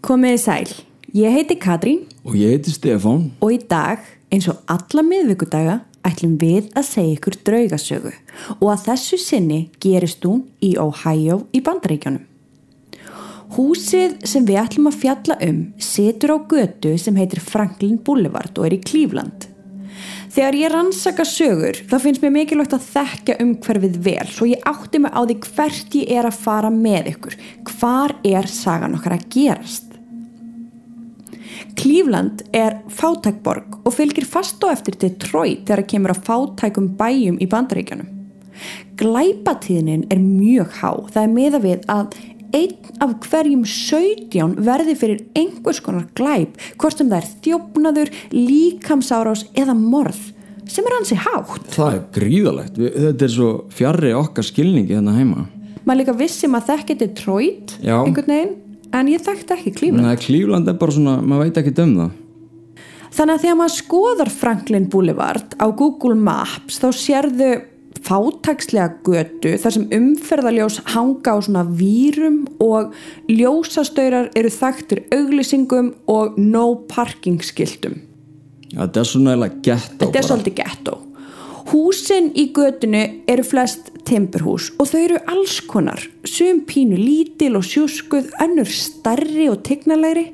Komiði sæl, ég heiti Katrín Og ég heiti Stefán. og í dag, eins og alla miðvikudaga, ætlum við að segja ykkur draugasögu og að þessu sinni gerist hún í Ohio í Bandaríkjónum. Húsið sem við ætlum að fjalla um situr á götu sem heitir Franklin Boulevard og er í Cleveland. Þegar ég rannsaka sögur þá finnst mér mikilvægt að þekka umhverfið vel svo ég átti mig á því hvert ég er að fara með ykkur. Hvar er sagan okkar að gerast? Cleveland er fátækborg og fylgir fast og eftir Detroit þegar það kemur að fátækum bæjum í bandaríkjanum. Glæpatíðnin er mjög há. Það er meða við að einn af hverjum 17 verði fyrir einhvers konar glæp, hvort sem það er þjófnaður, líkamsárás eða morð, sem er hansi hátt. Það er gríðalegt. Þetta er svo fjarrri okkar skilningi hérna heima. Maður líka vissi maður þekki Detroit Já. einhvern veginn, en ég þekkti ekki. Nei, Klífland er bara svona, maður veit ekki um það. Þannig að þegar maður skoðar Franklin Boulevard á Google Maps þá sérðu fátagslega götu þar sem umferðaljós hanga á svona vírum og ljósastöyrar eru þaktur auglýsingum og no parking skiltum. Já, þetta er svona eða gett á Þetta er svolítið ghetto. Húsin í götunu eru flest timburhús og þau eru alls konar. Sum pínu lítil og sjúskuð, önnur starri og tignalegri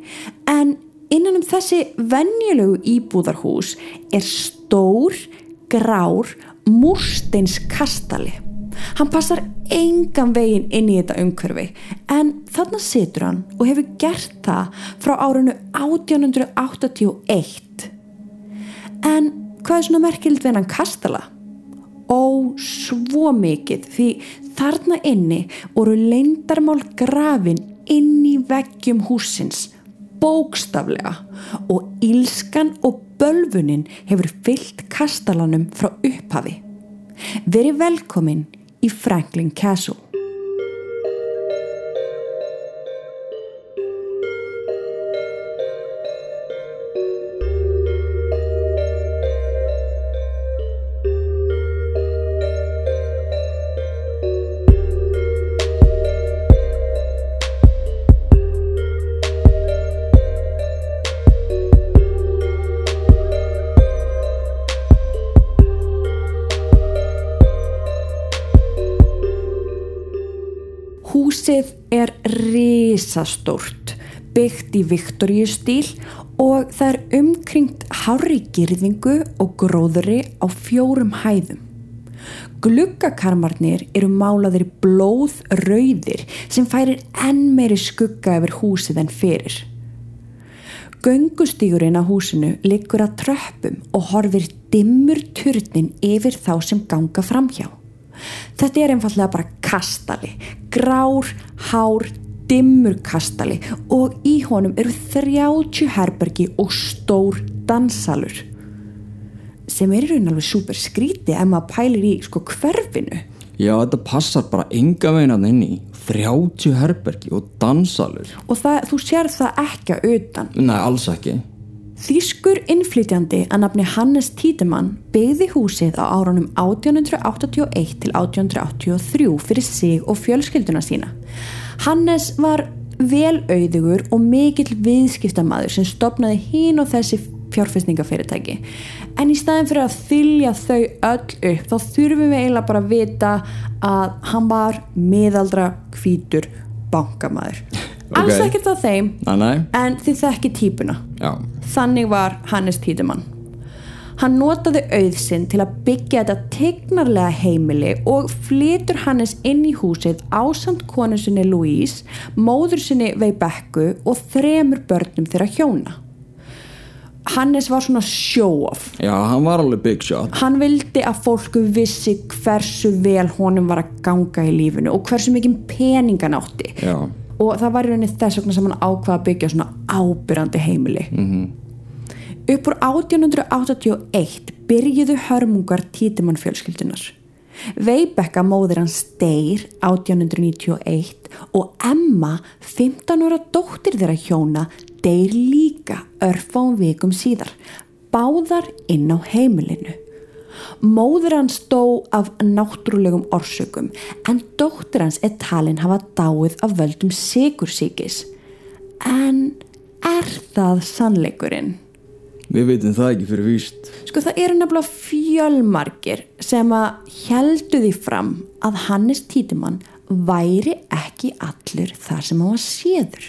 en innan um þessi venjulegu íbúðarhús er stór, grár, múrsteins kastali. Hann passar engan veginn inn í þetta umhverfi en þarna situr hann og hefur gert það frá árinu 1881. En hvað er svona merkild við hann kastala? Ó, svo mikið því þarna inni voru leindarmál grafin inn í veggjum húsins bókstaflega og ílskan og bölfunin hefur fyllt kastalanum frá upphafi. Verið velkomin í Franklin Castle. Húsið er risastórt, byggt í Viktoríu stíl og það er umkringt hári girðingu og gróðri á fjórum hæðum. Gluggakarmarnir eru málaðir blóð rauðir sem færir enn meiri skugga yfir húsið en fyrir. Göngustígurinn á húsinu liggur að tröppum og horfir dimmur turnin yfir þá sem ganga framhjá. Þetta er einfallega bara kastali, grár, hár, dimmur kastali og í honum eru 30 herbergi og stór dansalur sem er í raun alveg super skríti ef maður pælir í sko hverfinu. Já, þetta passar bara enga veginn að inn í 30 herbergi og dansalur. Og það, þú sér það ekki að utan. Nei, alls ekki. Þýskur innflytjandi að nafni Hannes Tídemann byggði húsið á árunum 1881 til 1883 fyrir sig og fjölskylduna sína. Hannes var velauðugur og mikill viðskiptamaður sem stopnaði hín og þessi fjárfestningafyrirtæki. En í staðin fyrir að þylja þau öll upp þá þurfum við eiginlega bara að vita að hann var miðaldra hvítur bankamaður. Alls Ok. ekkert á þeim Nei, nei. en þið þekki típuna. Já. Þannig var Hannes Tídemann. Hann notaði auðsinn til að byggja þetta tegnarlega heimili og flytur Hannes inn í húsið ásand konu sinni Louise, móður sinni Veibekku og þremur börnum þeirra hjóna. Hannes var svona show-off. Já, hann var alveg big shot. Hann vildi að fólku vissi hversu vel honum var að ganga í lífinu og hversu mikið peningan átti. Já. Og það var í rauninni þess vegna sem hann ákvaða að byggja svona ábyrrandi heimili. Mhm. upp úr 1881 byrjuðu hörmungar títimann fjölskyldunar Veibekka móðir hans deyr 1891 og Emma 15 ára dóttir þeirra hjóna deyr líka örfáum vikum síðar báðar inn á heimilinu Móður hans dó af náttúrulegum orsökum en dóttir hans er talin hafa dáið af völdum sigursíkis. En er það sannleikurinn? Við veitum það ekki fyrir víst. Sko það eru nefnilega fjölmargir sem að heldu því fram að Hannes Títumann væri ekki allur þar sem hann var séður.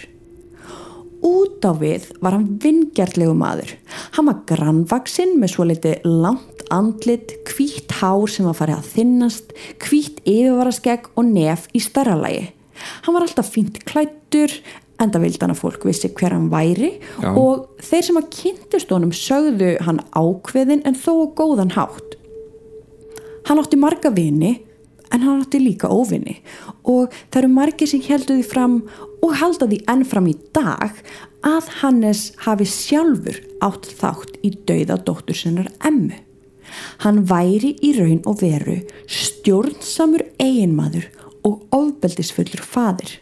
Út á við var hann vingjarlegu maður. Hann var grannvaksinn með svo litið langt andlit, hvítt hár sem var farið að þinnast, hvítt yfirvaraskegg og nef í starralagi. Hann var alltaf fínt klættur, enda vildi hann að fólk vissi hver hann væri Já. og þeir sem að kynntust honum sögðu hann ákveðin en þó góðan hátt. Hann átti marga vini en hann átti líka óvini og það eru margir sem heldu því fram og halda því ennfram í dag að Hannes hafi sjálfur átt þátt í dauða dóttur sinnar emmu. Hann væri í raun og veru stjórnsamur eiginmaður og ofbeldisfullur fadir.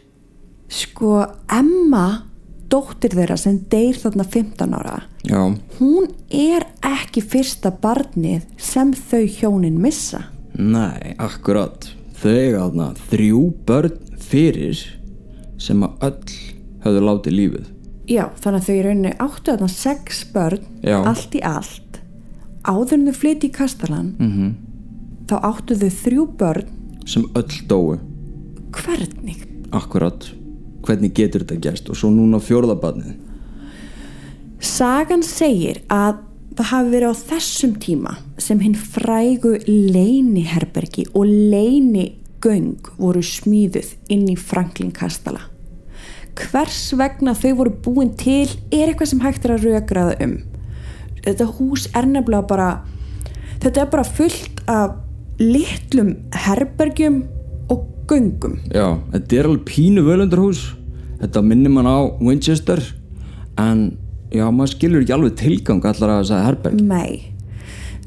Sko, Emma, dóttir þeirra sem deyr þarna 15 ára, Já, hún er ekki fyrsta barnið sem þau hjónin missa. nei, akkurat. Þau eiga þarna þrjú börn fyrir sem að öll höfðu látið lífið. Já, þannig að þau í rauninni áttu þarna sex börn, Já. allt í allt. Áður en þau flyti í Kastalan, Mm þá áttu þau þrjú börn. Sem öll dóu. Hvernig? Akkurat. Hvernig getur þetta gerst? Og svo núna fjórðabarnið. Sagan segir að það hafi verið á þessum tíma sem hinn frægu leiniherbergi og leinigöng voru smíðuð inn í Franklin Kastala. Hvers vegna þau voru búin til er eitthvað sem hægt er að raugraða um. Þetta hús er nefnilega bara, þetta er bara fullt af litlum herbergjum og göngum. Já, þetta er alveg pínu völundarhús. Þetta minnir mann á Winchester. En já, maður skilur ekki alveg tilgang allar að þessa herberg. Nei.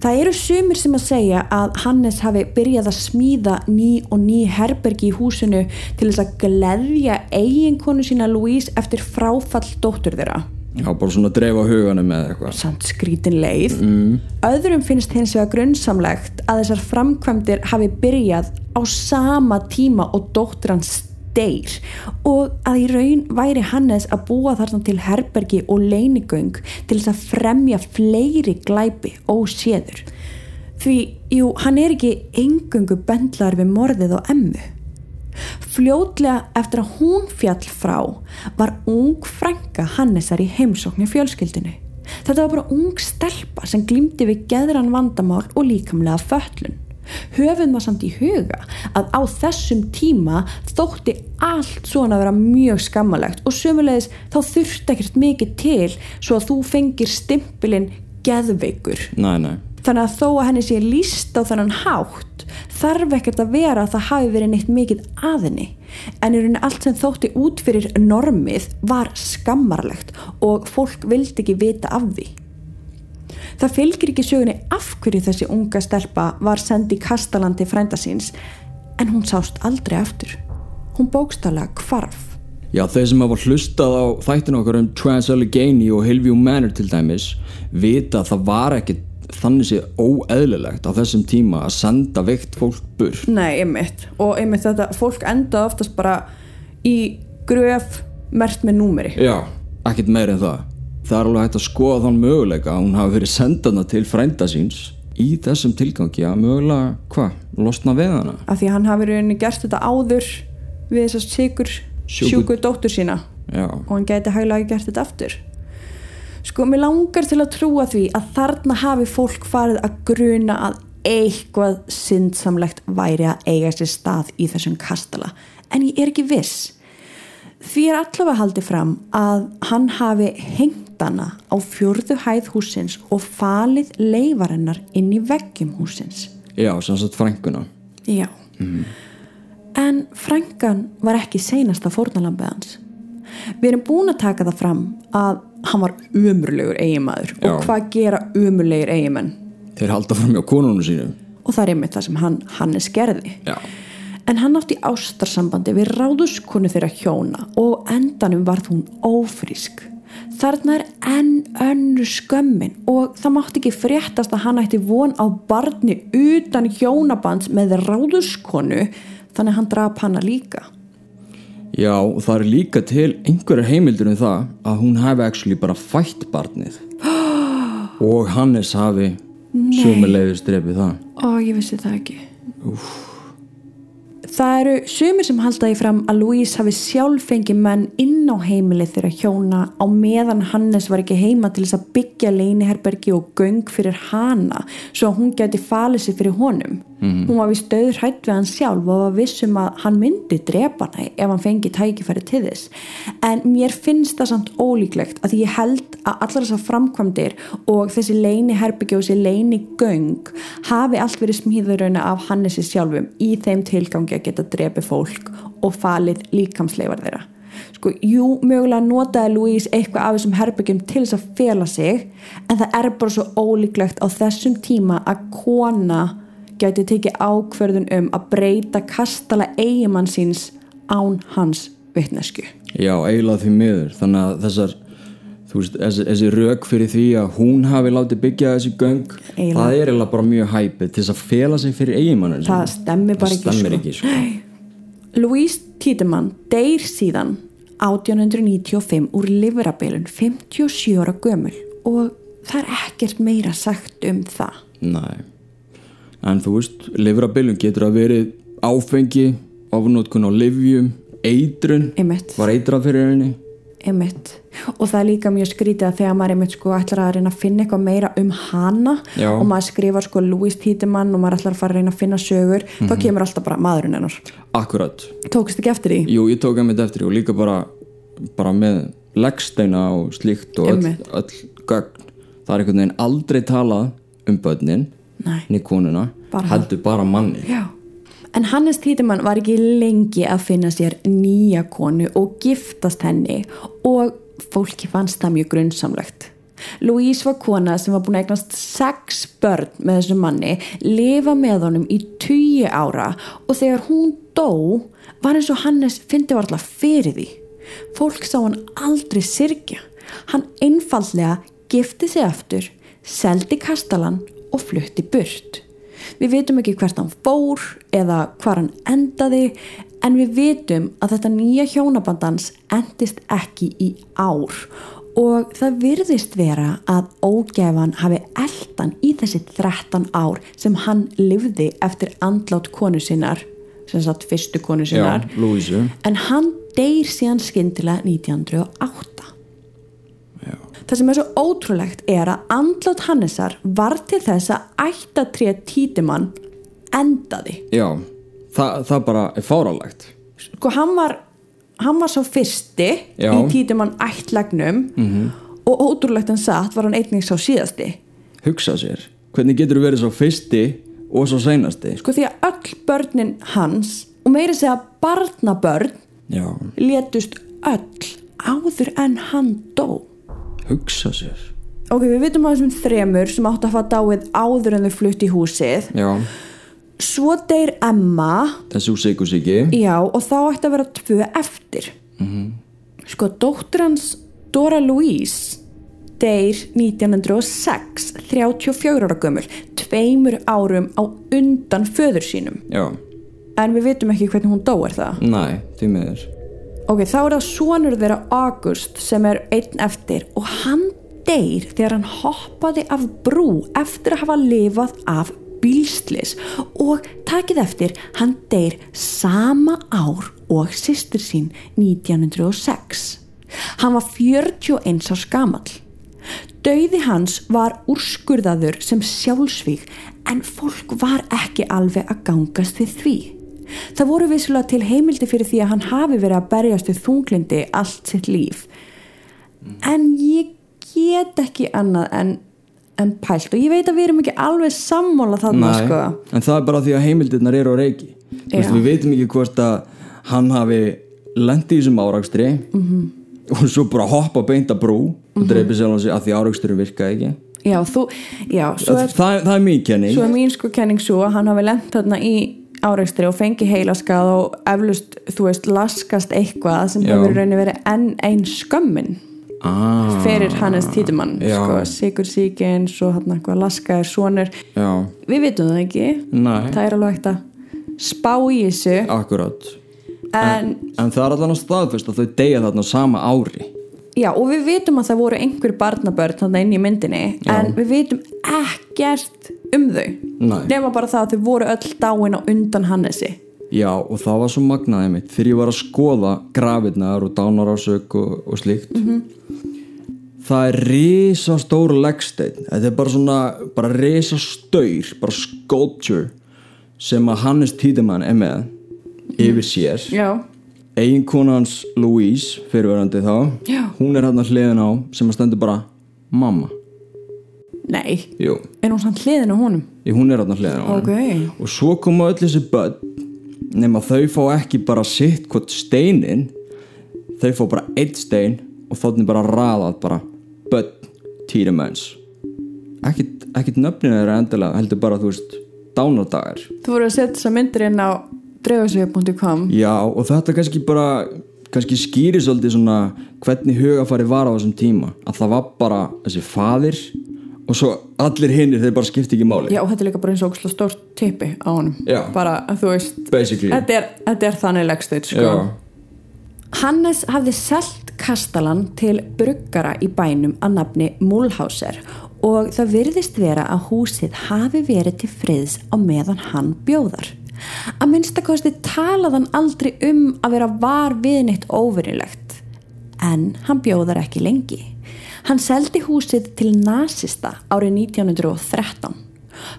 Það eru sumir sem að segja að Hannes hafi byrjað að smíða ný og ný herbergi í húsinu til þess að gleðja eiginkonu sína Louise eftir fráfall dóttur þeirra. Já, bara svona dreifa huganum með eitthvað. Samt skrítin leið. Mm. Öðrum finnst hins vegar grunnsamlegt að þessar framkvæmdir hafi byrjað á sama tíma og dóttir hans deyr og að í raun væri Hannes að búa þarna til herbergi og leinigöng til þess að fremja fleiri glæpi og séður. Því, jú, hann er ekki engöngu bendlar við morðið og emmu. Fljótlega eftir að hún fjall frá var ung frænka Hannesar í heimsókn í fjölskyldinu. Þetta var bara ung stelpa sem glýmdi við geðran vandamál og líkamlega föllun. Höfum það samt í huga að á þessum tíma þótti allt svona að vera mjög skammalegt og sömulegis þá þurfti ekkert mikið til svo að þú fengir stimpilinn geðveikur. Nei, nei. Þannig að þó að henni sé líst á þennan hátt þarf ekkert að vera að það hafi verið neitt mikið að henni. En í rauninni allt sem þótti út fyrir normið var skammarlegt og fólk vildi ekki vita af því. Það fylgir ekki sögunni af hverju þessi unga stelpa var send í kastalandi frænda síns en hún sást aldrei aftur. Hún bókstallega kvarf. Já, þeir sem hafa hlustað á þættinu okkar um Trans-Allegheny og Hillview Manor til dæmis vita að það var ekki þannig séð óeðlilegt á þessum tíma að senda veikt fólk burt. Nei, einmitt. Og einmitt þetta, fólk enda oftast bara í gröf mert með númeri. Já, ekkert meir en það. Það er alveg hægt að skoða þann möguleika að hún hafi verið sendana til frænda síns í þessum tilgangi að mögulega, hvað, losna við hana. Af því að hann hafi rauninni gert þetta áður við þessast sigur Sjúku- dóttur sína Já, og hann gæti hæglega gert þetta aftur. Sko, mér langar til að trúa því að þarna hafi fólk farið að gruna að eitthvað syndsamlegt væri að eiga sér stað í þessum kastala. En ég er ekki viss. Því er allavega haldið fram að hann hafi hengt hana á fjörðu hæð húsins og falið leifarinnar inn í veggjum húsins. já, sem sagt frænguna. Já. En frængan var ekki seinasta fórnalambið hans. Við erum búin að taka það fram að hann var umurlegur eiginmaður og hvað gera umurlegir eiginmenn Þeir halda fram hjá konunum sínum. og það er einmitt það sem hann, Hannes gerði. Já. En hann átti ástarsambandi við ráðuskonu þeirra hjóna og endanum varð hún ófrísk. Þarna er enn önnu skömmin og það mátti ekki fréttast að hann ætti von á barni utan hjónabands með ráðuskonu þannig hann drap hana líka. Já, og það er líka til einhverjar heimildur um það að hún hafi actually bara fætt barnið og Hannes hafi sömulegðist drefið það Ó, ég vissi það ekki Það eru sumir sem halda því fram að Louise hafi sjálf fengið menn inn á heimilið þeirra hjóna á meðan Hannes var ekki heima til þess að byggja leiniherbergi og göng fyrir hana svo að hún geti falið sig fyrir honum. Hún var við stöður hætt við hann sjálf og var vissum að hann myndi drepa hana ef hann fengi tækifæri til þess. En mér finnst það samt ólíklegt að ég held að allar þessar framkvæmdir og þessi leiniherbergi og þessi leinigöng hafi allt verið smíðurrauna af Hannesi sjálfum í þeim tilgangi að geta drepi fólk og falið líkamsleifar þeirra. Sko, jú, mögulega notaði Louise eitthvað af þessum herbyggjum til þess að fela sig en það er bara svo ólíklegt á þessum tíma að kona gæti tekið ákverðun um að breyta kastala eigimann síns án hans vitnesku. Já, eiginlega því miður þannig að þessar þú veist, þessi, þessi rauk fyrir því að hún hafi látið byggja þessi göng Eiginlega. það er eiginlega bara mjög hæpið til þess að fela sig fyrir eiginmannin Það stemmi bara ekki, það stemmir sko. ekki sko. Louise Tiedemann deyr síðan 1895 úr livrabilun 57 ára gömul og það er ekkert meira sagt um það. Nei En þú veist, livrabilun getur að verið áfengi, ofnótkun á livjum, eitrun Einmitt. Var eitrað fyrir henni Einmitt. Og það er líka mjög skrítið að þegar maður einmitt sko ætlar að reyna að finna eitthvað meira um hana Já. og maður skrifar sko Louise Tiedemann og maður ætlar að fara að reyna að finna sögur þá Mhm. kemur alltaf bara maðurinn hennar. Akkurat Tókist ekki eftir því? Jú, ég tók einmitt eftir því og líka bara bara með leggsteina og slíkt og öll, öll gögn það er einhvern veginn aldrei talað um börnin Nei. niður konuna, Bara heldur bara manni Já. En Hannes Títumann var ekki lengi að finna sér nýja konu og giftast henni og fólki fannst það mjög grunnsamlegt. Louise var kona sem var búin að eignast sex börn með þessum manni, lifa með honum í tugi ára og þegar hún dó var eins og Hannes fyndi var alltaf fyrir því. Fólk sá hann aldrei syrkja. Hann einfallega gifti sig aftur, seldi kastalan og flutti burt. Við vitum ekki hvert hann fór eða hvar hann endaði en við vitum að þetta nýja hjónabandans endist ekki í ár og það virðist vera að ógæfan hafi eldan í þessi 13 ár sem hann livði eftir andlát konu sinnar sem sagt fyrstu konu sinnar Já, en hann deyr síðan skyndilega 1908 Já. Það sem er svo ótrúlegt er að andlát Hannesar var til þess að ættatrið títimann endaði. Já, það, það bara er fáralegt Sko hann var, hann var svo fyrsti Já. í títimann ættlagnum -hmm. og ótrúlegt en satt var hann einnig sá síðasti. Hugsa sér, hvernig getur þú verið svo fyrsti og svo seinasti Sko því að öll börnin hans og meiri segja barnabörn Já, létust öll áður en hann dó. Hugsa sér Ok, við vitum að þessum þremur sem áttu að faða dáið áður en þau flutt í húsið. Já, Svo deyr Emma þessu sikursiki Já, og þá ætti að vera tvö eftir. Sko, dóttur hans Dora Louise deyr 1906, 34 ára gömul, tveimur árum á undan föður sínum. Já, En við vitum ekki hvernig hún dó er það. næ, því miður Ok, þá er það sonur þeirra August sem er einn eftir og hann deyr þegar hann hoppaði af brú eftir að hafa lifað af bílslis og takið eftir hann deyr sama ár og sýstur sín 1906. Hann var 41 árs gamall. Dauði hans var úrskurðaður sem sjálfsvík en fólk var ekki alveg að gangast við því. Það voru vissulega til heimildi fyrir því að hann hafi verið að berjast við þunglindi allt sitt líf. En ég get ekki annað en, en pælt og ég veit að við erum ekki alveg sammála þarna Nei, sko. en það er bara því að heimildirnar eru á reiki Já. Við veitum ekki hvort að hann hafi lendi í þessum árakstri Mhm. -hmm. og svo bara hoppa beint að brú og dreipi sjálf sig að því áraksturinn virkaði ekki Já, þú, já, er, það, það er mín kenning svo er mín sko kenning svo að hann hafi lent þarna í áreikstri og fengi heilaskað og eflust, þú veist, laskast eitthvað sem Já. hefur raunin verið enn einn skömmin ah, fyrir Hannes Títumann sko, sigur síkin, svo hann eitthvað laskaðir sonur, Já, við vitum það ekki. Næ, það er alveg hægt að spá í þessu. Akkurat. En En það er allan að staðfest að þau deyja þarna sama ári Já, og við vitum að það voru einhver barnabörn þannig inn í myndinni Já. en við vitum ekkert um þau. Nei. nema bara það að þau voru öll dáin á undan Hannesi. Já, og það var svo magnaði mitt þegar ég var að skoða grafirnar og dánarásök og, og slíkt. Það er risa stór leggsteinn, þetta er bara svona bara risa staur, bara sculpture sem að Hannes Tídemann er með yfir sér. Já, eiginkona hans Louise, fyrirverandi þá Já. hún er hann að hliðin á sem að stendur bara mamma, nei. Jú, Er hún samt hliðin á honum? Í, hún er hann að hliðin á honum. Ok. Og svo koma öll þessi börn nema þau fá ekki bara sitt hvort steinin þau fá bara eitt stein og þóttni bara raðað bara börn týrimens ekkit, ekkit nöfninu er endilega heldur bara þú veist dánardagar. Þú voru að setja þessa myndir inn á draugasvið.com já og þetta kannski bara kannski skýri svolítið svona hvernig hugafari var á þessum tíma að það var bara þessi faðir og svo allir hinnir þeir bara skipti ekki máli Já, og þetta er líka bara eins og stórt tippi á honum Já. Bara þú veist basically Þetta er, þetta er þannig leggstuð sko. Hannes hafði selt kastalan til bruggara í bænum að nafni Múlhauser og það virðist vera að húsið hafi verið til friðs á meðan hann bjóðar. Að minnstakosti talaði hann aldrei um að vera var við neitt óvinnilegt. En hann bjóðar ekki lengi. Hann seldi húsið til nazista árið 1913.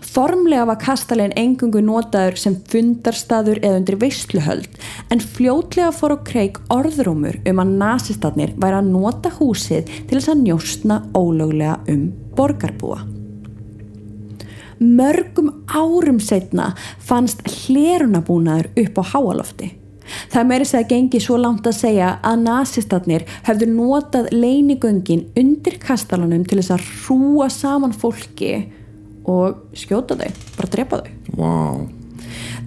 Formlega var kastalinn engungu notaður sem fundarstaður eða undir veisluhöld en fljótlega fór á kreik orðrúmur um að nazistarnir væri að nota húsið til þess að njóstna ólöglega um borgarbúa. Mörgum árum setna fannst hlerunabúnaður upp á háalofti. Það meiri segja gengi svo langt að segja að nazistarnir hefðu notað leinigöngin undir kastalanum til þess að hrúa saman fólki og skjóta þau, bara drepa þau. wow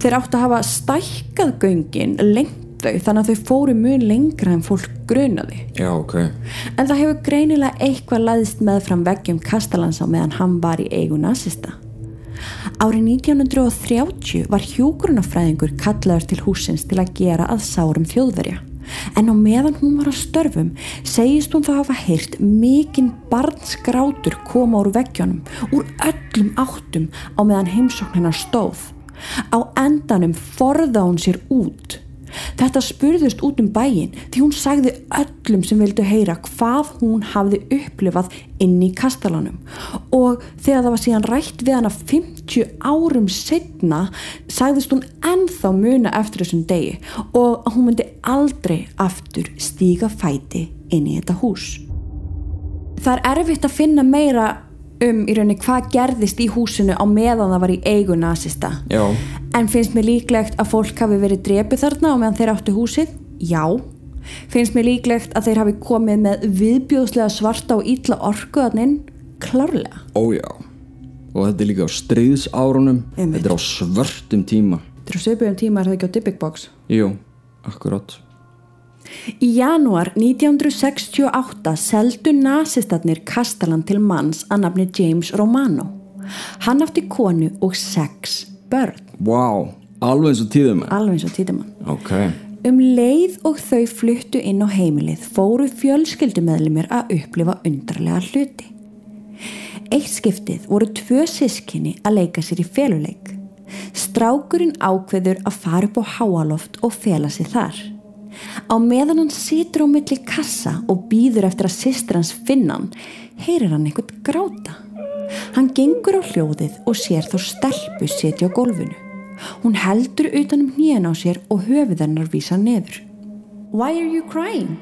Þeir áttu að hafa stækkað göngin, lengt þau, þannig að þau fóru mun lengra en fólk grunaði. já, ok En það hefur greinilega eitthvað laðist með fram veggjum Kastalans á meðan hann var í eigu nazista. Árið 1930 var hjúgrunafræðingur kallaður til húsins til að gera að sárum þjóðverja. En á meðan hún var að störfum segist hún þá hafa heyrt mikinn barnsgrátur koma úr veggjónum úr öllum áttum á meðan heimsókn hennar stóð. Á endanum forða hún sér út. Þetta spurðust út um bæin því hún sagði öllum sem vildu heyra hvað hún hafði upplifað inn í kastalanum og þegar það var síðan rætt við hana 50 árum setna sagðist hún ennþá muna eftir þessum degi og hún myndi aldrei aftur stíga fæti inn í þetta hús. Það er erfitt að finna meira um í rauninni hvað gerðist í húsinu á meðan það var í eigu nazista. já, En finnst mér líklegt að fólk hafi verið drepið þarna á meðan þeir áttu húsið? Já. Finnst mér líklegt að þeir hafi komið með viðbjóðslega svarta og ítla orkuðaninn? Klárlega. ójá og þetta er líka á stríðsárunum Einmitt. þetta er á svörtum tíma Þetta er á söpjum tíma er það ekki á Dybbik Box. jú, akkurát Í janúar 1968 seldu nazistarnir Kastalan til manns að nafni James Romano. Hann átti konu og sex börn, wow, alveg eins og tíðum alveg eins og títumann. ok, Um leið og þau fluttu inn á heimilið fóru fjölskyldumeðlumir að upplifa undarlega hluti. Eitt skiptið voru tvö sískinni að leika sér í feluleik. Strákurinn ákveður að fara upp á háaloft og fela sér þar. Á meðan hann situr á milli kassa og býður eftir að systir hans finna hann, heyrir hann eitthvað gráta. Hann gengur á hljóðið og sér þá stelpu sitja á gólfinu. Hún heldur utanum hnýjan á sér og höfuð hennar vísa neður. Why are you crying?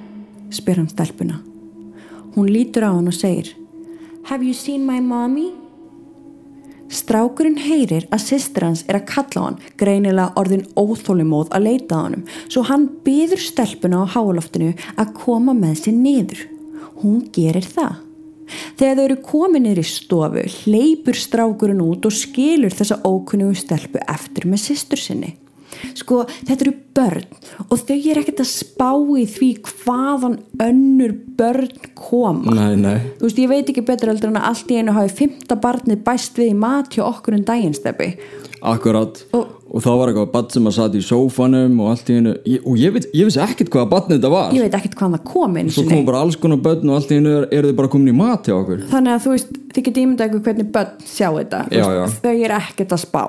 spyr hann stelpuna. Hún lítur á hann og segir Have you seen my mommy? Strákurinn heyrir að systir hans er að kalla hann, greinilega orðin óþólimóð að leita á honum, svo hann byður stelpuna á háloftinu að koma með sér niður. Hún gerir það. Þegar þau eru komin niður í stofu, hleypur strákurinn út og skilur þessa ókunnugu stelpu eftir með systur sinni. Sko þetta eru börn og þau er ekkert að spá í því hvaðan önnur börn koma. Nei, nei, þú veist ég veit ekki betur heldur en að allt í einu hafi fymta barnið bæst við í mat hjá okkur um daginnsteppi akkurat. Og- og, þá var eitthvað barn sem að satt í sófanum og allt í hennu og ég, veit, ég vissi ekkert hvaða barn þetta var. Ég veit ekkert hvaðan það kom einu svo sinni. kom bara alls konar börn og allt í hennu eru þau bara komin í mat hjá okkur. Þannig að þú veist, þið getið ímyndað ykkur hvernig börn sjá þetta. Já, veist, þau eru ekkert að spá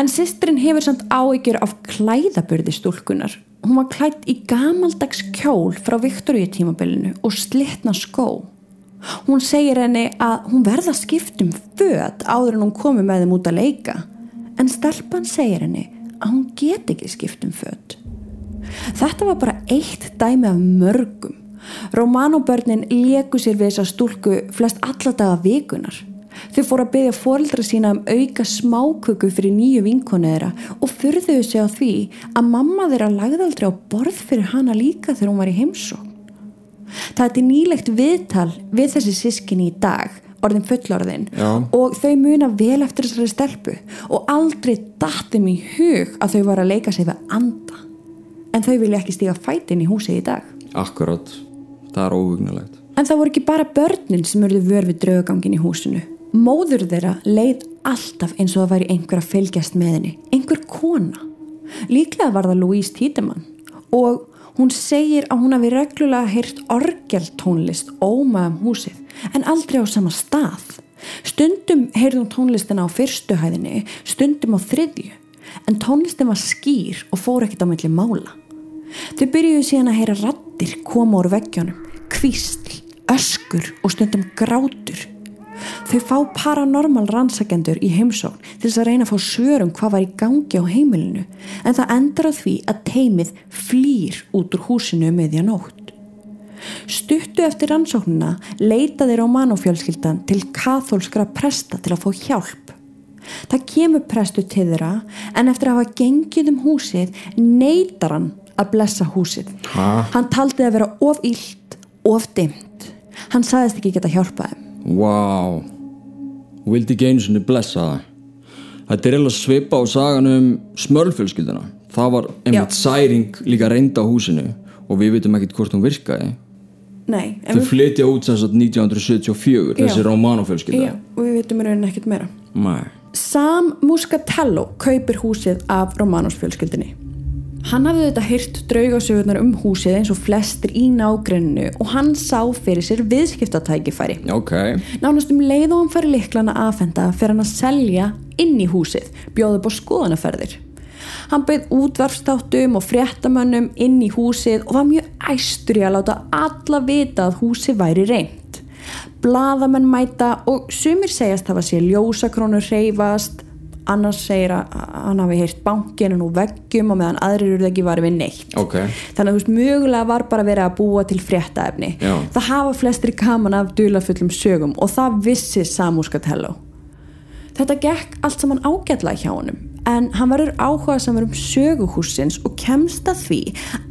en sýstrin hefur samt áhyggjur af klæðaburði stúlkunar hún var klætt í gamaldags kjól frá Viktoríu tímabilinu og slitna skó hún segir henni að hún verða að skipta um föt áður en hún komi með þeim út að leika en stelpan segir henni að hún get ekki skipt um föt Þetta var bara eitt dæmi af mörgum. Romano-börnin léku sér við þessa stúlku flest alla daga vikunar. Þau fóru að byggja fóreldra sína um auka smáköku fyrir nýju vinkonu þeirra og fyrðuðu sig á því að mamma þeirra lagði aldrei á borð fyrir hana líka þegar hún var í heimsókn. Það er nýlegt viðtal við þessi sískinni í dag, orðin fullorðin Já. og þau muna vel eftir þessari stelpu og aldrei dattum í hug að þau var að leika sig við anda. En þau vilja ekki stíga fætin í húsið í dag. akkurat, það er óhugnulegt En það voru ekki bara börnin sem urðu vör við draugangin í húsinu. Móður þeirra leið alltaf eins og það væri einhver að fylgjast með henni. Einhver kona. Líklega var það Louise Tiedemann og hún segir að hún hafi reglulega heyrt orgeltónlist óma um húsið en aldrei á sama stað. Stundum heyrði hún tónlistina á fyrstu hæðinni, stundum á þriðju. En tónlistin var skýr og fór ekkert á milli mála. Þau byrjuðu síðan að heyra rattir koma úr veggjónum, kvísl, öskur og stundum grátur. Þau fá paranormal rannsakendur í heimsókn til þess að reyna að fá svörum hvað var í gangi á heimilinu en það endar á því að teimið flýr út úr húsinu um meðja nótt. Stuttu eftir rannsóknina leitaði Romano-fjölskyldan til kathólskra presta til að fá hjálp. Það kemur prestu til þeirra en eftir að hafa gengið um húsið neytar hann að blessa húsið. Ha? Hann taldi að vera of illt, of dimmt. Hann sagðist ekki geta hjálpað þeim. Vá Hún vildi ekki einu sinni blessa það Þetta er eiginlega svipa á sagan um smörlfjölskylduna Það var einmitt Já. særing líka reynda á húsinu og við vitum ekkert hvort hún virkaði Nei, Þau flytja út sem sagt 1974 þessi Já. Romano-fjölskylda Já, og við veitum í rauninni ekkert meira. Nei Sam Muscatello kaupir húsið af Romanos fjölskyldinni. Hann hafði þetta hýrt draugasögurnar um húsið eins og flestir í nágrenninu og hann sá fyrir sér viðskiptatækifæri. Ok Nánast um leið og hann færi liklana aðfenda fyrir hann að selja inn í húsið, bjóði á skoðanaferðir. Hann bauð útvarfstáttum og fréttamönnum inn í húsið og var mjög æstur í að láta alla vita að húsið væri reynd. Blaðamenn mæta og sumir segjast hafa sér ljósakrónur reyfast, annars segir að hann hafi heyrt bankinu nú veggjum og meðan aðrir eru ekki varið við neitt. Ok Þannig að þú veist, mögulega var bara verið að búa til fréttaefni. Já. Það hafa flestri gaman af dulafullum sögum og það vissi Samuskatello. Þetta gekk allt saman ágætlega hjá honum en hann verður áhuga samar um söguhúsins og kemst að því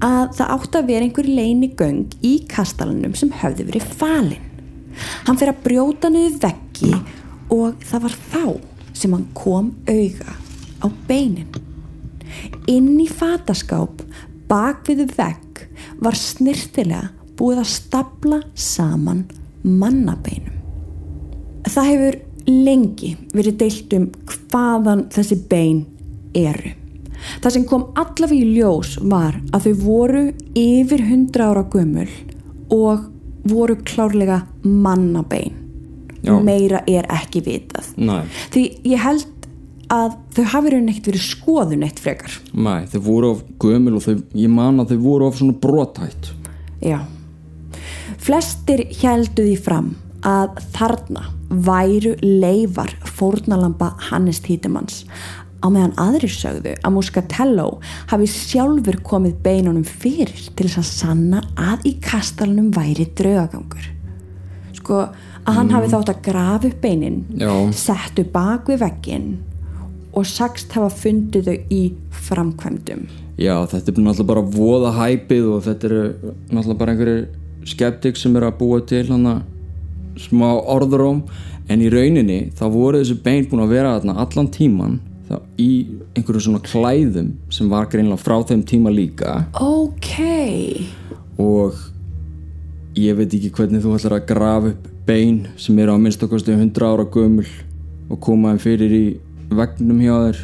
að það átti að vera einhver leini göng í kastalanum sem höfði verið falin. Hann fyrir að brjóta niður veggi og það var þá sem hann kom auga á beinin. Inn í fataskáp bak við vegg var snirtilega búið að stapla saman mannabeinum. Það hefur lengi verið deilt um hvaðan þessi bein eru. Það sem kom allavega í ljós var að þau voru yfir 100 ára gömul og voru klárlega mannabein. Já. Meira er ekki vitað. Nei, Því ég held að þau hafi raunin ekkert verið skoðun eitt frekar. nei, þau voru of gömul og þau, ég man að þau voru of svona brotætt Já. Flestir heldu því fram að þarna væru leifar fórnalamba Hannes Títimanns á meðan aðrir sögðu að Muscatello hafi sjálfur komið beinunum fyrir til þess að sanna að í kastalunum væri draugagangur. Sko að hann hafi þátt að grafa upp beinin, settu bak við veggin og sagst hafa fundið þau í framkvæmdum. Já, þetta er náttúrulega bara voða hæpið og þetta eru náttúrulega bara einhverjir skeptik sem eru að búa til hana smá orðuróm en í rauninni þá voru þessu bein búin að vera þarna allan tíman þá, í einhverju svona klæðum sem var greinlega frá þeim tíma líka. Ok. Og ég veit ekki hvernig þú ætlar að grafa upp bein sem eru á minnstakosti 100 ára gömul og koma þeim fyrir í vegnum hjá þér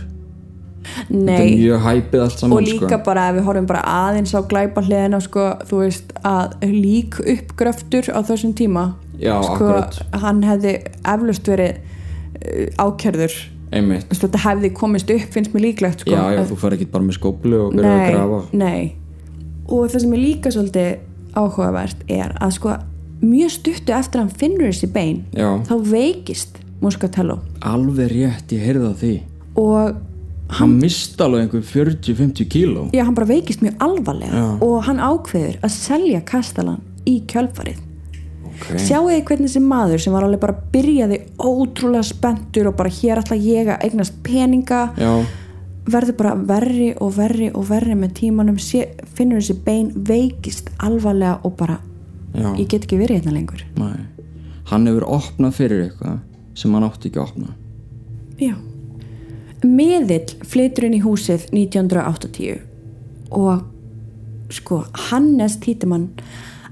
þetta er mjög hæpið allt saman og líka sko. bara ef við horfum bara aðeins á glæpa hliðina sko, þú veist að lík uppgröftur á þessum tíma Já, sko, akkurat. hann hefði eflaust verið uh, ákjörður einmitt, þetta hefði komist upp finnst mér líklegt sko. já já, þú fær ekki bara með skóplu og verður að nei, grafa nei og það sem er líka svolítið áhugavert er að sko mjög stuttu eftir að hann finnur þessi bein Já. þá veikist Muscatello alveg rétt, ég heyrði það því og hann misti alveg einhver 40-50 kíló já, hann bara veikist mjög alvarlega Já. og hann ákveður að selja Kastalan í kjölfarið okay. sjáu þið hvernig þessi maður sem var alveg bara byrjaði ótrúlega spenntur og bara hér ætla ég að eignast peninga já, verður bara verri og verri og verri með tímanum. Sé, finnur þessi bein veikist alvarlega og bara já, ég get ekki verið hérna lengur. Nei. Hann hefur opnað fyrir eitthvað sem hann átti ekki að opna. Já. Miðill flytur inn í húsið 1980 og sko Hannes Títimann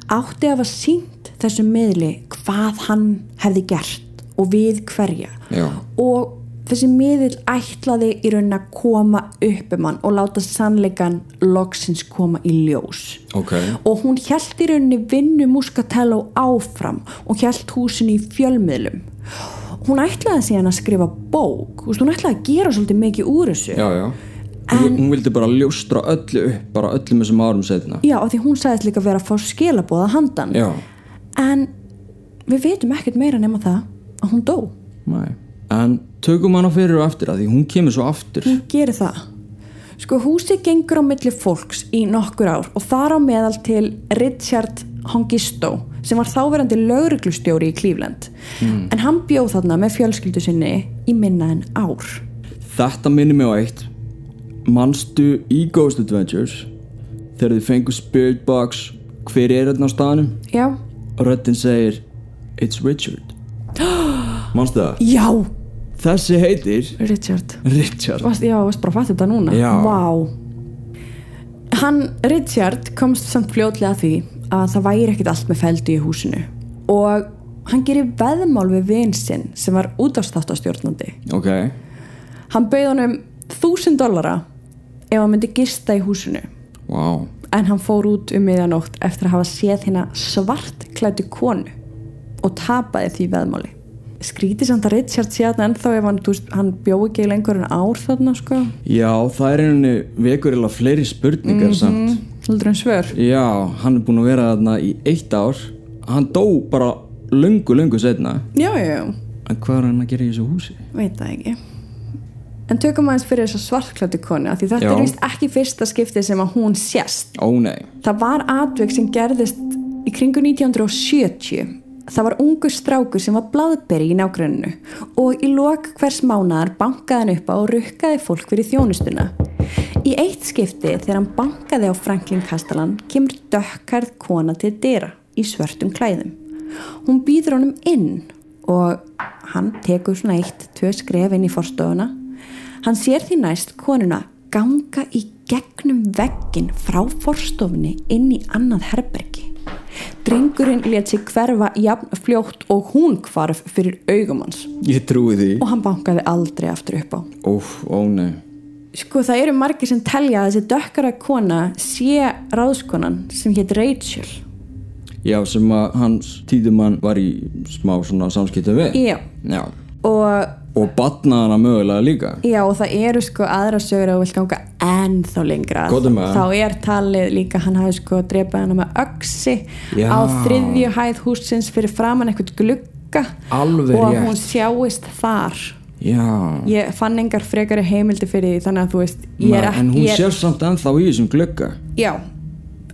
átti að hafa sínt þessum miðli hvað hann hefði gert og við hverja. Já, og þessi miðill ætlaði í raunin að koma upp um hann og láta sannleikan loksins koma í ljós. Ok. Og hún hjælt í rauninni vinnu Muscatello áfram og hjælt húsinu í fjölmiðlum. Hún ætlaði síðan að skrifa bók. Hún ætlaði að gera svolítið mikið úr þessu. Já, já. En... hún vildi bara ljóstra öllu upp bara öllum þessum árum setna Já, af því hún sagðist líka vera að fá skilabóða handan. Já, en við veitum ekkert meira nema það að hún dó. Nei. En tökum hana fyrir og eftir að því hún kemur svo aftur. Hún gerir það. Sko húsið gengur á milli fólks í nokkur ár og þar á meðal til Richard Hongisto sem var þáverandi lauruglustjóri í Cleveland. En hann bjóð þarna með fjölskyldu sinni í minna en ár. Þetta minnir mig á eitt. Manstu í Ghost Adventures? Þegar þið fengu Spirit Box hver er þetta á staðanum já, og röddinn segir It's Richard. Manstu það? já, þessi heitir Richard. Richard. Varst, já, varst bara að fatta þetta núna. Já. Vá. Hann, Richard, komst samt fljótlega að því að það væri ekkit allt með feldu í húsinu. Og hann gerir veðmál við vinsinn sem var útafstáttastjórnandi ok, hann bauð honum þúsund dollara ef hann myndi gista í húsinu. Wow en hann fór út um miðjanótt eftir að hafa séð hérna svartklætu konu og tapaði því veðmáli skrítið samt að Richard sé að ennþá ef hann, hann bjó ekki lengur en ár þarna sko. Já, það er einhvernig vekur eða fleiri spurningar samt. heldur en svör. Já, hann er búin að vera þarna í eitt ár. Hann dó bara löngu, löngu setna já, já, já, en hvað er hann að gera í þessu húsi? veit það ekki. En tökum aðeins fyrir þessa svartklætu konu af því þetta Já. er vist ekki fyrsta skiptið sem að hún sést. Ó nei, það var atvik sem gerðist í kringu 1970 það var ungu strákur sem var blaðberi í nágrunnu og í lok hvers mánaðar bankaði hann upp á og rukkaði fólk fyrir þjónustuna. Í eitt skipti þegar hann bankaði á Franklin Castellan kemur dökkarð kona til dyra í svörtum klæðum. Hún býður honum inn og hann tekur svona eitt, tvö skref inn í forstofuna. Hann sér því næst konuna ganga í gegnum veggin frá forstofunni inn í annað herbergi drengurinn let sig hverfa jafn fljótt og hún hvarf fyrir augum hans. Ég trúi því. Og hann bankaði aldrei aftur upp á. Óf, ó nei. Sko það eru margir sem telja að þessi dökkara kona sé ráðskonan sem hétt Rachel. Já, sem að hans tíðumann var í smá svona samskiptum við. Já. Já, og og batnaði hana mögulega líka. Já og það eru sko aðra sögur að þú vilt ganga ennþá lengra. Þá er talið líka hann hafi sko drepað hana með öksi Já. á þriðju hæð húsins fyrir framann eitthvað glugga. Alveg og rétt. hún sjáist þar. Já, ég fann engar frekari heimildi fyrir því þannig að þú veist ég Nei, ekki en hún ég er, sér samt ennþá í þessum glugga. Já,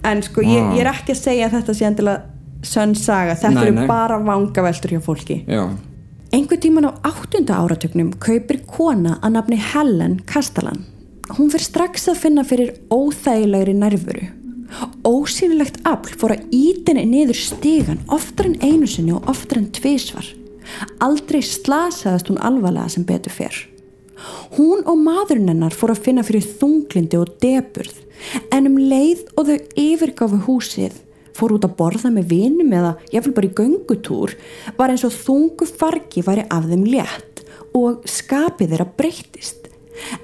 en sko ég, Vá. ég er ekki að segja að þetta sé endilega sönn saga, þetta Nei, eru nei. bara vangaveltur hjá fólki. Já, Einhver tíman á áttunda áratögnum kaupir kona að nafni Helen Kastalan. Hún fyrir strax að finna fyrir óþægilegri nærvöru. Ósýnilegt afl fór að ítinni niður stegan oftar en einu sinni og oftar en tvísvar. Aldrei slasaðast hún alvarlega sem betur fer. Hún og maðurinn hennar fór að finna fyrir þunglindi og deburð en um leið og þau yfirgáfu húsið fór út að borða með vinum eða jáfnvel bara í göngutúr var eins og þungu fargi væri af þeim létt og skapið þeirra breyttist.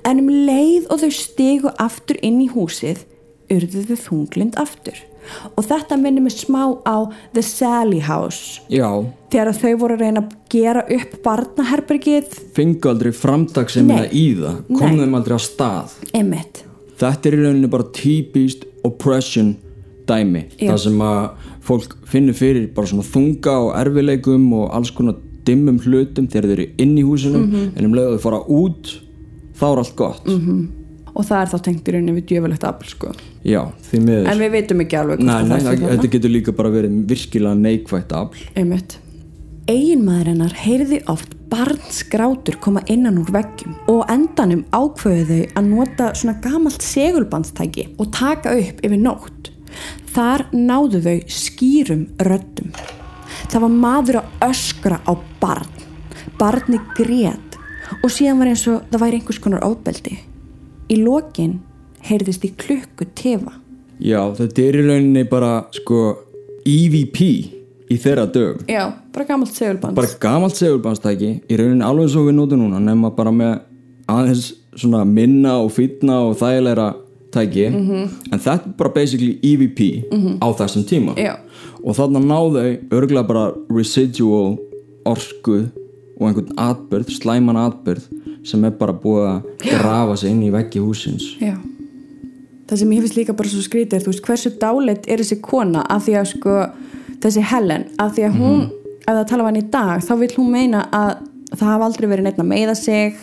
En um leið og þau stegu aftur inn í húsið urðuðu þunglind aftur. Og þetta minnir mig smá á The Sally House. Já, þegar þau voru að reyna að gera upp barnaherbergið. Fengu aldrei framtagssemina Nei. í það kom Nei. þeim aldrei á stað. Emmett þetta er í rauninni bara típist oppression dæmi Já. það sem að fólk finnur fyrir bara svona þunga og erfileikum og alls konar dimmum hlutum þegar þeir eru inn í húsinu Mhm. en um leið að þau fara út þá er allt gott og það er þá tengt í rauninni við djöfulegt afl sko. já, því miður en við veitum ekki alveg nei, nei, þarna. þetta getur líka bara verið virkilega neikvægt afl Einmitt. Eiginmaður hennar heyrði oft barnsgrátur koma innan úr veggjum og endanum ákveðu þau að nota svona gamalt segulbandstæki og taka upp yfir nótt. Þar náðu þau skýrum röddum. Það var maður að öskra á barn. Barni grét og síðan var eins og það væri einhvers konar ofbeldi. Í lokin heyrðist í klukku tefa. já, þetta er í rauninni bara sko EVP í þeirra dögum Já, bara gamalt segulband. bara gamalt segulbannstæki í rauninni alveg svo við notum núna nema bara með aðeins svona minna og fýtna og þægilegra tæki Mhm. en þetta er bara basically EVP á þessum tíma Já. og þarna náðu örgulega bara residual orku og einhvern atbyrð, slæman atbyrð sem er bara búið að grafa sig inn í veggi húsins Já. Það sem ég finnst líka bara svo skrítið er, þú veist, hversu dáleitt er þessi kona af því að sko, þessi Helen af því að hún, ef það tala um hann í dag þá vil hún meina að það hafa aldrei verið neitt að meiða sig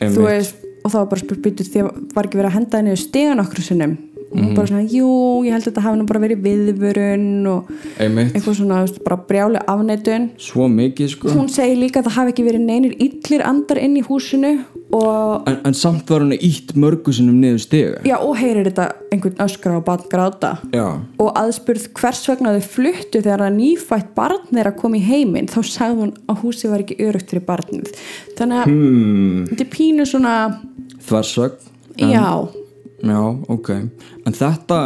Einmitt. þú veist, og þá var bara spurt býtur því að var ekki verið að henda henni stegan okkur sinnum? Og hún bara svona, jú, ég held að þetta hafi nú bara verið viðvörun og einmitt, eitthvað svona, bara brjáli afneitun. Svo mikið sko. Hún segir líka að það hafi ekki verið neinir illir andar inn í húsinu og en, en samt var henni ítt mörgu sinnum niður stiga. Já, og heyrir þetta einhvern öskra og barn gráta. Já, og aðspurð hvers vegna þau fluttu þegar að nýfætt barn þeirra kom í heiminn? Þá sagði hún að húsi var ekki örugt fyrir barnið. Þannig að hmm, þetta er pínu svona þversögn já, Já, ok. En þetta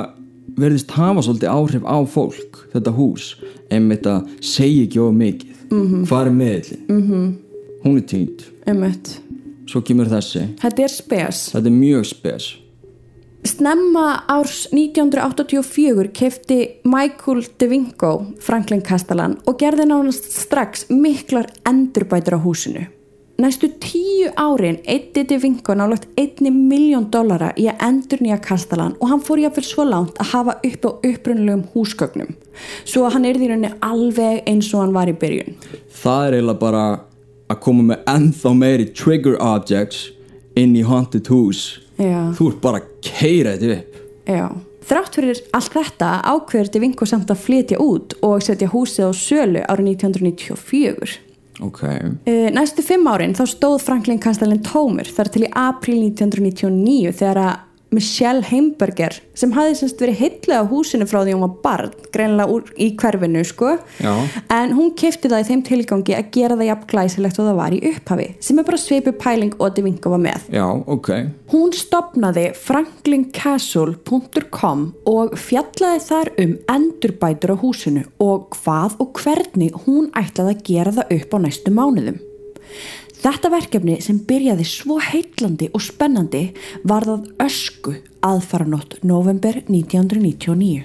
verðist hafa svolítið áhrif á fólk, þetta hús, einmitt að segja ekki of mikið. Mm -hmm. Hvað er meðlinn? Mm -hmm. Hún er týnd. ummitt Svo kemur þessi. þetta er spes Þetta er mjög spes. Snemma árs 1984 kefti Michael DeVinco Franklin Castellan og gerði nánast strax miklar endurbætur á húsinu. Næstu tíu árin eitti DeVinco nálagt einni miljón dollara í að endur nýja Castellan og hann fór jáfnvel svo langt að hafa upp á upprunulegum húsgögnum. Svo að hann er því rauninni alveg eins og hann var í byrjun. Það er eiginlega bara að koma með ennþá meiri trigger objects inn í haunted hús. Já. Þú ert bara að keira þetta upp. Já. Þrátt fyrir allt þetta ákveður DeVinco samt að flytja út og setja húsið á sölu árið 1994. Ok. Uh, næstu fimm árin þá stóð Franklin Castellin tómur þar til í april 1999 þegar að Michelle Heimberger sem hafði semst verið heitlega á húsinu frá því hún var barn, greinlega úr, í hverfinu sko, Já. en hún kefti það í þeim tilgangi að gera það jafn glæsilegt og það var í upphafi, sem er bara svipu pæling og Devinko var með. Já, ok. Hún stopnaði franklincastle.com og fjallaði þar um endurbætur á húsinu og hvað og hvernig hún ætlaði að gera það upp á næstu mánuðum. Þetta verkefni sem byrjaði svo heitlandi og spennandi var það ösku aðfaranótt november 1999.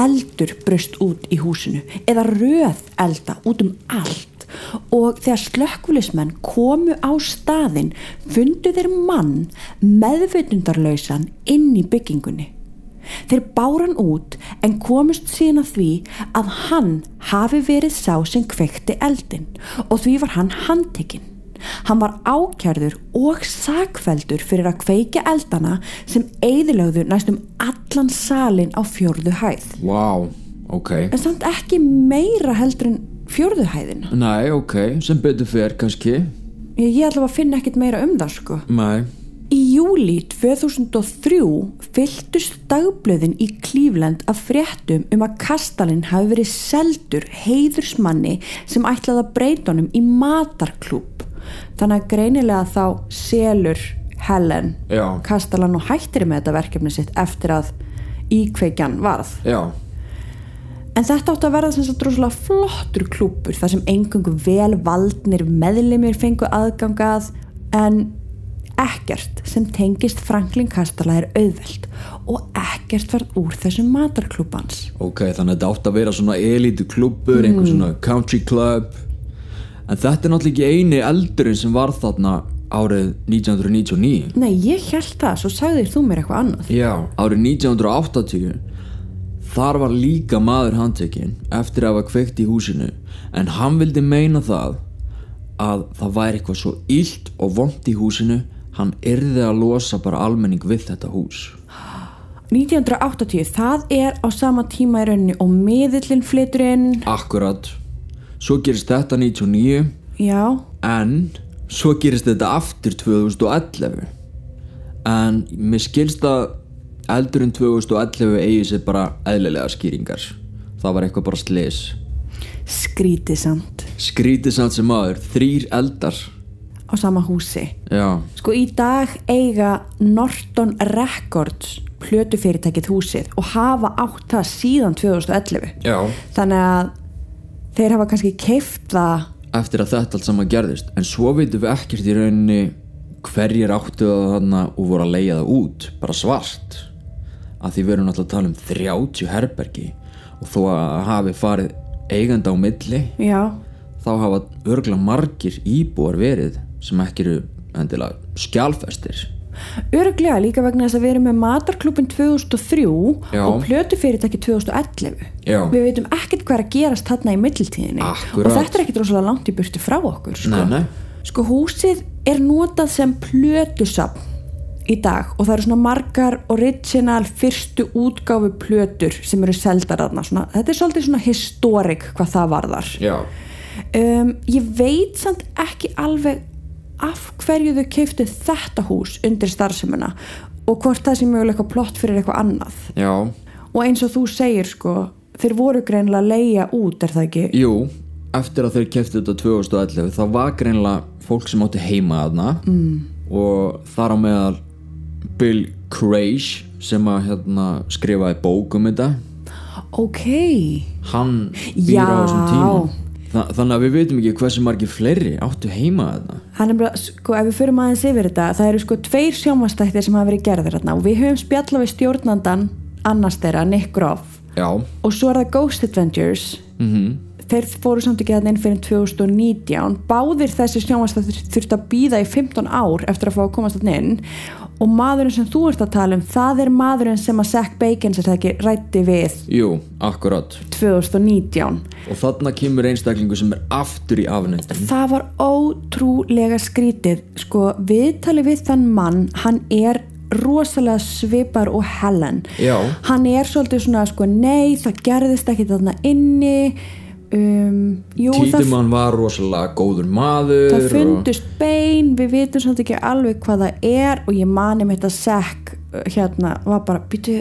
Eldur bröst út í húsinu eða röð elda út um allt og þegar slökkvulismenn komu á staðinn fundu þeir mann meðveitundarlausan inn í byggingunni. Þeir báran út en komust síðan að því að hann hafi verið sá sem kvekti eldin og því var hann handtekinn. Hann var ákjærður og sakveldur fyrir að kveika eldana sem eigðilögðu næstum allan salin á fjörðu hæð. Vá, ok. En samt ekki meira heldur en fjörðu hæðina. Nei, ok. Sem betur fer kannski. Ég, ég ætla að finna ekkit meira um það sko. Nei. Í júli 2003 fylltust dagblöðin í Cleveland af fréttum um að Kastalin hafi verið seldur heiðursmanni sem ætlaði að breyta honum í matarklúb þannig að greinilega þá selur Helen Já. Kastalan og hættir með þetta verkefni sitt eftir að íkveikjan varð. Já, En þetta átti að verða sem sagt rosalega flottur klúpur þar sem engungu vel valdnir meðlimir fengu aðgangað en ekkert sem tengist Franklin Kastala er auðvelt og ekkert varð úr þessum matarklúbans. ok, þannig að þetta átt að vera svona elitu klubbur, einhver svona country club en þetta er náttúrulega ekki eini eldurinn sem var þarna árið 1999 Nei, ég held það, svo sagðir þú mér eitthvað annað. Já, árið 1980 þar var líka maður handtekinn eftir að hafa kveikt í húsinu en hann vildi meina það að það væri eitthvað svo illt og vond í húsinu hann yrði að losa bara almenning við þetta hús. 1980, það er á sama tíma í rauninni og miðillin flytur inn, Akkurat. Svo gerist þetta 99 já, en svo gerist þetta aftur 2011 en mér skilst að eldurinn 2011 eigi sér bara eðlilega skýringar. Það var eitthvað bara slis skrítið samt. Skrítið samt sem aður, þrýr eldar á sama húsi. já, Sko í dag eiga Norton Records plötufyrirtækið húsið og hafa átt það síðan 2011 já. Þannig að þeir hafa kannski keift það. Eftir að þetta allt saman gerðist. En svo veitum við ekkert í rauninni hverjir áttu það þarna og voru að leia það út, bara svart. Að því við erum náttúrulega að tala um 30 herbergi. Og þó að hafi farið eiganda á milli já, þá hafa örgla margir íbúar verið sem ekki eru endilega skjálfestir örglega líka vegna þess að við erum með matarklubin 2003 Já. og plötufyrirtæki 2011 Já. við veitum ekkert hvað er að gerast þarna í mittiltíðinni og þetta er ekkert rosalega langt í burtu frá okkur sko. Nei, nei. sko húsið er notað sem plötusafn í dag og það eru svona margar original fyrstu útgáfu plötur sem eru seldar aðna þetta er svolítið svona historik hvað það varðar já, um, ég veit samt ekki alveg af hverju þau keiftu þetta hús undir starfsemina og hvort það sé mögulega eitthvað plott fyrir eitthvað annað. Já, og eins og þú segir sko þeir voru greinlega að leia út er það ekki? Jú eftir að þeir kefti þetta 2011 þá var greinlega fólk sem átti heima aðna mm. og þar á meðal Bill Craig sem að hérna, skrifaði bók um þetta. Ok, hann býr Já. á þessum tíma Þa, þannig að við veitum ekki hversu margir fleiri áttu heima þarna. Hann er bara sko ef við förum aðeins yfir þetta það eru sko tveir sjómanstættir sem hafa verið gerðir þarna og við höfum spjalla við stjórnandan annars þeirra, Nick Groff. Já, og svo er það Ghost Adventures. Mhm. Þeir fóru samt ekki þarna inn fyrir 2019 báðir þessi sjónvastættir þurfti að býða í 15 ár eftir að fá að komast þarna inn og maðurinn sem þú ert að tala um það er maðurinn sem að Zack Bacon sér það ekki rætti við. Jú, akkurat. 2019 og þarna kemur einstaklingu sem er aftur í afnættin það var ótrúlega skrítið. Sko viðtali við þann mann hann er rosalega svipar og Helen. Já. hann er svolítið svona sko nei það gerðist ekki þarna inni um, jú það Títumann var rosalega góður maður það og- fundust bein við vitum svolítið ekki alveg hvað það er og ég mani með þetta sekk hérna var bara býtu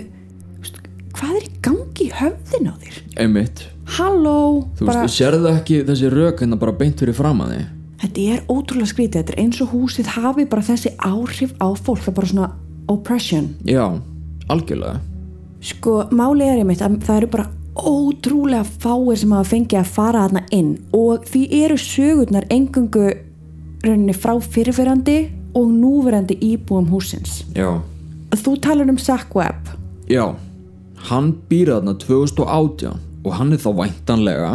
hvað er í gangi í höfðin á þér? Einmitt. Halló þú bara, sérðu ekki þessi rök hérna bara beint fyrir fram að þig þetta er ótrúlega skrítið þetta er eins og húsið hafi bara þessi áhrif á fólk það er bara svona oppression. Já, algjörlega. Sko málið er einmitt að það eru bara ótrúlega fáir sem hafa fengið að fara þarna inn. Og því eru sögurnar engungu rauninni frá fyrirferandi og núverandi íbúum húsins já, Þú talar um Zack Webb. Já. Hann býr þarna 2018 og hann er þá væntanlega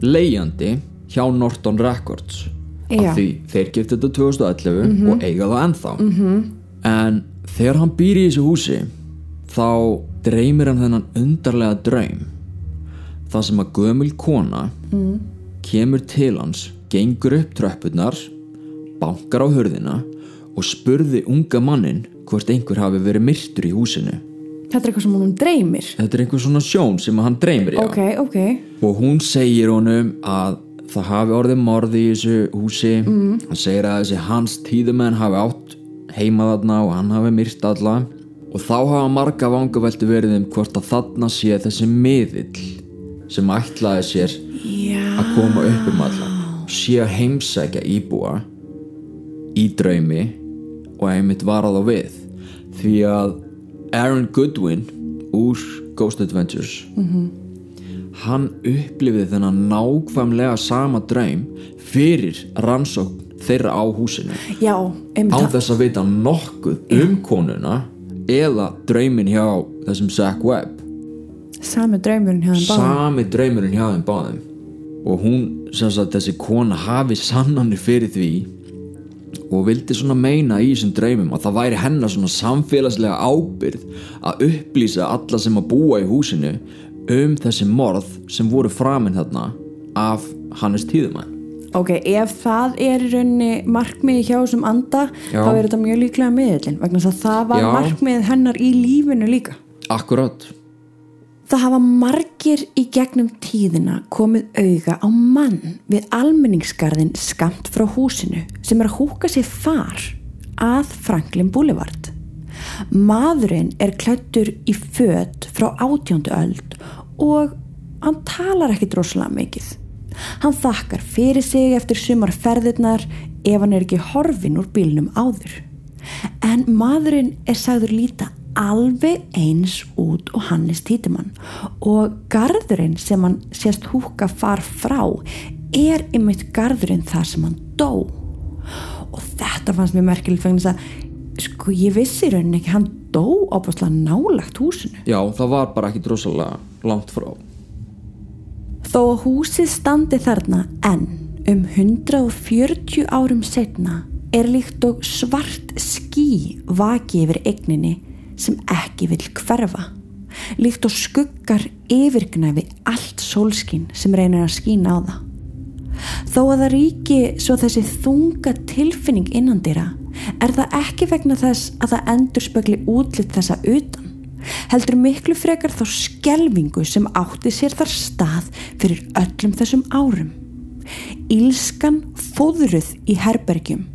leigjandi hjá Norton Records. Já. af því þeir gift þetta 2011 og eiga það ennþá. -hmm. en þegar hann býr í þessu húsi þá dreymir hann þennan undarlega draum það sem að gömul kona mm. kemur til hans gengur upp tröppurnar bankar á hurðina og spurði unga mannin hvort einhver hafi verið myrtur í húsinu. Þetta er eitthvað sem hún dreymir? Þetta er einhver svona sjón sem hann dreymir já. Ok, ok. Og hún segir honum að það hafi orðið morði í þessu húsi. Mm. hann segir að þessi hans tíðumenn hafi átt heima þarna og hann hafi myrt alla. Og þá hafa marga vangaveltu verið um hvort að þarna sé þessi miðill sem ætlaði sér Já að koma upp um alla. Sé að heimsækja íbúa í draumi og einmitt var að á við. Því að Aaron Goodwin úr Ghost Adventures hann upplifið þennan nákvæmlega sama draum fyrir rannsókn þeirra á húsinu. Já, það. þess að vita nokkuð um konuna eða draumin hjá þessum Zack Webb Sami draumurinn hjá þeim báðum. sami draumurinn hjá þeim báðum og hún, sem sagt, þessi kona hafi sannanir fyrir því og vildi svona meina í þessum draumum að það væri hennar svona samfélagslega ábyrð að upplýsa alla sem að búa í húsinu um þessi morð sem voru framinn þarna af Hannes Tíðumann Ok, ef það er í rauninni markmiði hjá þessum anda Já. þá er þetta mjög líklega miðlinn vegna það var Já. markmið hennar í lífinu líka. Akkurat Það hafa margir í gegnum tíðina komið auga á mann við almenningsgarðin skamt frá húsinu sem er að húka sér far að Franklin Boulevard. Maðurinn er klættur í föt frá átjóndu öld og hann talar ekki droslega mikið. Hann þakkar fyrir sig eftir sumarferðirnar ef hann er ekki horfin úr bílnum áður. En maðurinn er sagður líta alveg eins út og Hannes Títimann og garðurinn sem hann sést húka far frá er ymmit garðurinn þar sem hann dó. Og þetta fannst mér merkilegt þess að sko ég vissi rauninni ekki hann dó ábúrslega nálagt húsinu. Já, það var bara ekki drosalega langt frá. Þó að húsið standi þarna en um 140 árum setna er líkt og svart ský vaki yfir eigninni sem ekki vil hverfa. Líkt og skuggar yfirgnæfi allt sólskinn sem reynir að skína á það. Þó að það ríki svo þessi þunga tilfinning innandýra er það ekki vegna þess að það endur spögli útlitt þessa utan. Heldur miklu frekar þá skelvingu sem átti sér þar stað fyrir öllum þessum árum. Ílskan fóðruð í herbergjum.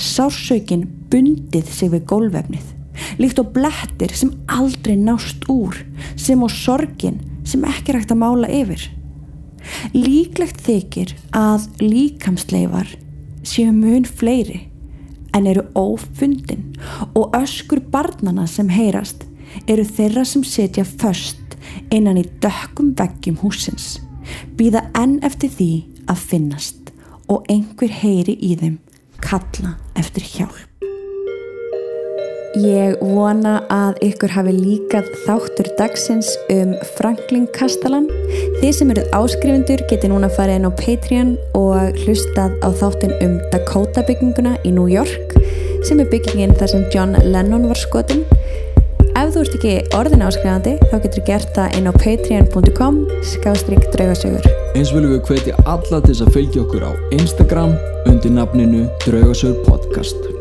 Sársaukin bundið sig við gólvefnið. Líkt og blettir sem aldrei nást úr, sem og sorgin sem ekki rægt að mála yfir. Líklegt þykir að líkamsleifar séu mun fleiri en eru ófundin og öskur barnana sem heyrast eru þeirra sem setja föst innan í dökkum veggjum húsins, býða enn eftir því að finnast og einhver heyri í þeim kalla eftir hjálp. Ég vona að ykkur hafi líkað þáttur dagsins um Franklin Kastalan. Þið sem eruð áskrifundur geti núna farið inn á Patreon og hlustað á þáttin um Dakota bygginguna í New York sem er byggingin þar sem John Lennon var skotin. Ef þú ert ekki orðin áskrifandi þá getur gert það inn á patreon.com skástrygg draugasögur. Eins viljum við hvetja alla til þess að fylgja okkur á Instagram undir nafninu Draugasögur podcast